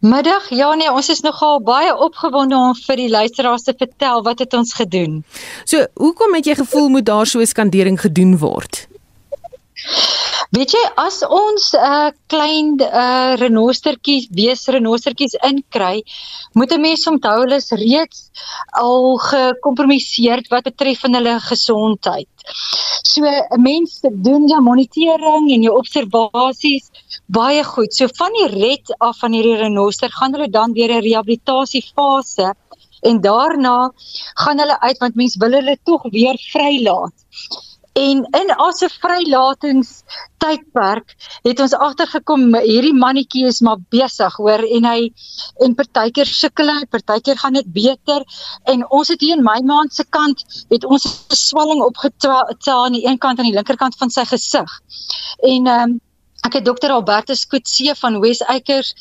Middag, ja nee, ons is nogal baie opgewonde om vir die luisteraars te vertel wat het ons gedoen. So, hoekom het jy gevoel moet daar so 'n skandering gedoen word? Weet jy as ons 'n uh, klein uh, renostertjies, wees renostertjies inkry, moet 'n mens onthou hulle is reeds al gekompromiseerd wat betref van hulle gesondheid. So 'n mens doen jou monitering en jou observasies baie goed. So van die red af van hierdie renoster gaan hulle dan deur 'n rehabilitasiefase en daarna gaan hulle uit want mens wil hulle tog weer vrylaat. En in as 'n vrylatings tydperk het ons agtergekom hierdie mannetjie is maar besig hoor en hy en partykeer sukkel hy, partykeer gaan dit beter en ons het hier in my maand se kant het ons 'n swelling opgetel aan die een kant aan die linkerkant van sy gesig. En um, ek het dokter Albertus Kutse van West Acres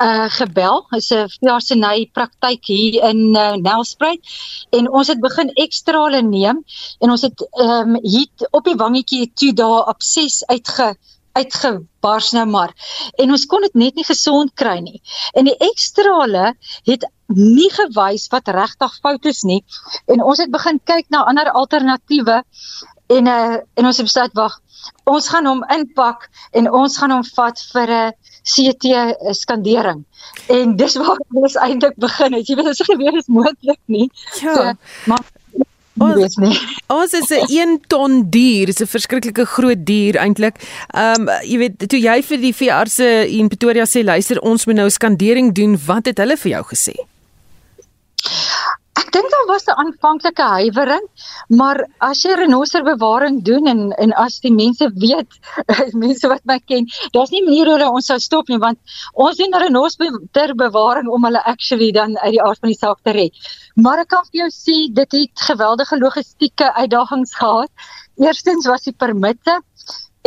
uh gebel. Hy's 'n veeartseny praktyk hier in uh, Nelspruit en ons het begin ekstra hulle neem en ons het ehm um, hier op die wangetjie toe daar op 6 uitge uitgebars nou maar en ons kon dit net nie gesond kry nie. En die ekstrale het nie gewys wat regtig fout is nie en ons het begin kyk na ander alternatiewe en uh en ons het besluit wag ons gaan hom inpak en ons gaan hom vat vir 'n CT skandering. En dis waar ons eintlik begin het. Jy weet as geweet is moontlik nie. Ja. So, maar Ons ons is 'n 1 ton dier, dis 'n verskriklike groot dier eintlik. Ehm um, jy weet toe jy vir die veeartse in Pretoria sê luister ons moet nou skandering doen, wat het hulle vir jou gesê? Ek dink daar was 'n aanvanklike huiwering, maar as jy renosterbewaring doen en en as die mense weet, mense wat my ken, daar's nie manier hoe ons sou stop nie want ons doen renosterbewaring om hulle actually dan uit die aard van die saak te red. Maar ek kan vir jou sê dit het geweldige logistieke uitdagings gehad. Eerstens was die permitte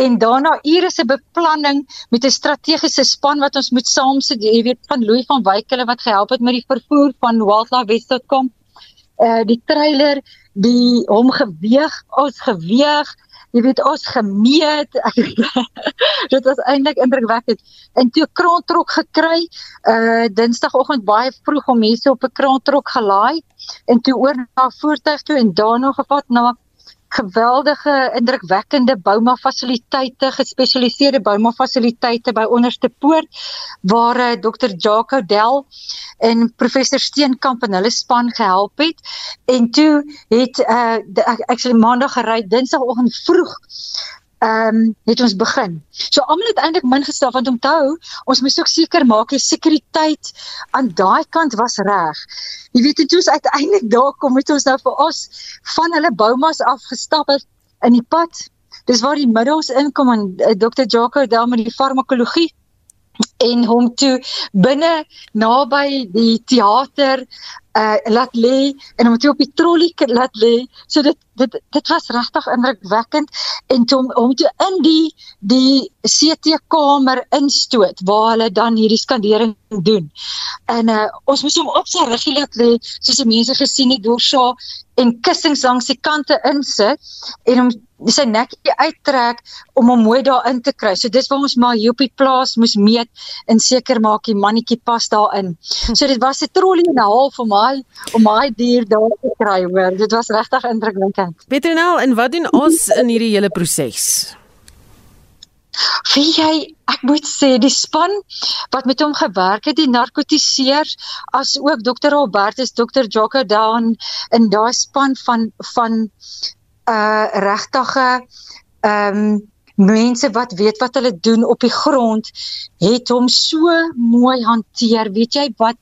en daarna ure se beplanning met 'n strategiese span wat ons moet saamsit jy weet van Louis van Wyk hulle wat gehelp het met die vervoer van wildlifewest.com uh die trailer die hom geweeg ons geweeg jy weet ons gemeet. Dit was eintlik indrukwekkend. En toe kraantrok gekry uh dinsdagoggend baie vroeg om mense op 'n kraantrok gelaai en toe oor na voertuig toe en daarna gevat na geweldige indrukwekkende bouma fasiliteite, gespesialiseerde bouma fasiliteite by Onderste Poort waar uh, eh, Dr. Jaco Del en professor Steenkamp en hulle span gehelp het. En toe het uh, ek actually maandag gery, dinsdagoggend vroeg ehm um, het ons begin. So almal het eintlik min gestel want onthou, ons moes ook seker maak die sekuriteit aan daai kant was reg. Jy weet dit is uiteindelik daar kom het ons nou vir ons van hulle boumas afgestap het in die pad. Dis waar die middels inkom en uh, Dr. Jaco daar met die farmakologie en hom toe binne naby die teater uh laat lê en hom toe op die trollie laat lê so dit dit dit was regtig indrukwekkend en toe hom toe in die die CT kamer instoot waar hulle dan hierdie skandering doen. En uh ons moes hom op sy ruggie laat lê soos die mense gesien het dorsa en kussings langs die kante insit en hom sy nekkie uittrek om hom mooi daarin te kry. So dis waar ons maar hier op die plaas moes meet en seker maak die mannetjie pas daarin. So dit was 'n trollie en 'n half om hy om hy dier daar te kry hoor. Dit was regtig indrukwekkend. Petronel, en wat doen ons in hierdie hele proses? Wie jy, ek moet sê die span wat met hom gewerk het, die narkotiseers as ook dokter Albertus, dokter Jocko Down en daai span van van uh regtige ehm um, mense wat weet wat hulle doen op die grond het hom so mooi hanteer weet jy wat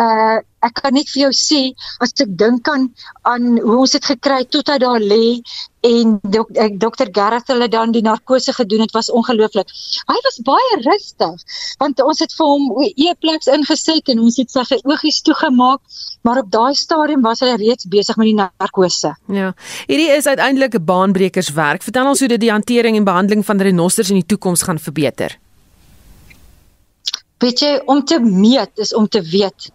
uh ek kan net vir jou sê as ek dink aan aan hoe ons dit gekry tot hy daar lê en dok, dokter Gareth hulle dan die narkose gedoen het was ongelooflik. Hy was baie rustig want ons het vir hom eepleks ingeset en ons het sy oogies toegemaak maar op daai stadium was hy reeds besig met die narkose. Ja. Hierdie is uiteindelik 'n baanbrekerswerk. Vertel ons hoe dit die hantering en behandeling van renosters in die toekoms gaan verbeter weet jy om te meet is om te weet.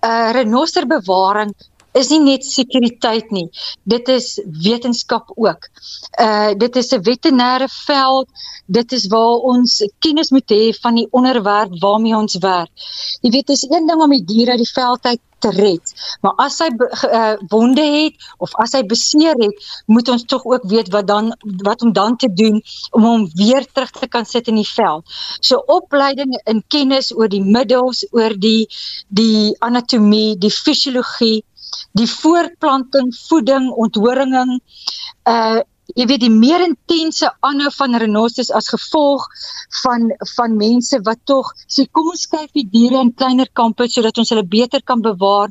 'n uh, Renosterbewaring is nie net sekuriteit nie. Dit is wetenskap ook. Uh dit is 'n veterinêre veld. Dit is waar ons kennis moet hê van die onderwerp waarmee ons werk. Jy weet, dit is een ding om die diere uit die veld uit te red. Maar as hy uh, wonde het of as hy beseer het, moet ons tog ook weet wat dan wat om dan te doen om hom weer terug te kan sit in die vel. So opleiding in kennis oor die middels, oor die die anatomie, die fisiologie, die voortplanting, voeding, onthoringing, uh jy weet die meer intense aanhou van renosterus as gevolg van van mense wat tog sê kom ons kyk die diere in kleiner kampe sodat ons hulle beter kan bewaar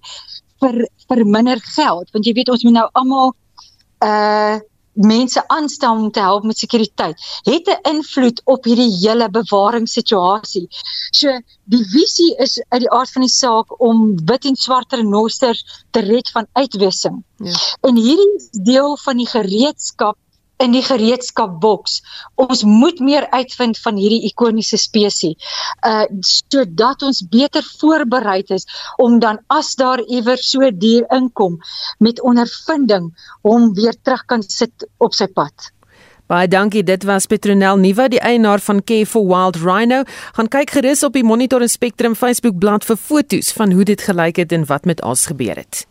vir vir minder geld. Want jy weet ons moet nou almal uh mense aanstel om te help met sekuriteit het 'n invloed op hierdie hele bewaringssituasie. So die visie is uit die aard van die saak om wit en swart renosters te red van uitwissing. Ja. En hierdie deel van die gereedskap in die gereedskapboks. Ons moet meer uitvind van hierdie ikoniese spesies. Uh sodat ons beter voorberei is om dan as daar iewers so dier inkom met ondervinding hom weer terug kan sit op sy pad. Baie dankie. Dit was Petronel Nuwa, die eienaar van Care for Wild Rhino. Gaan kyk gerus op die Monitor en Spectrum Facebook bladsy vir foto's van hoe dit gelyk het en wat met ons gebeur het.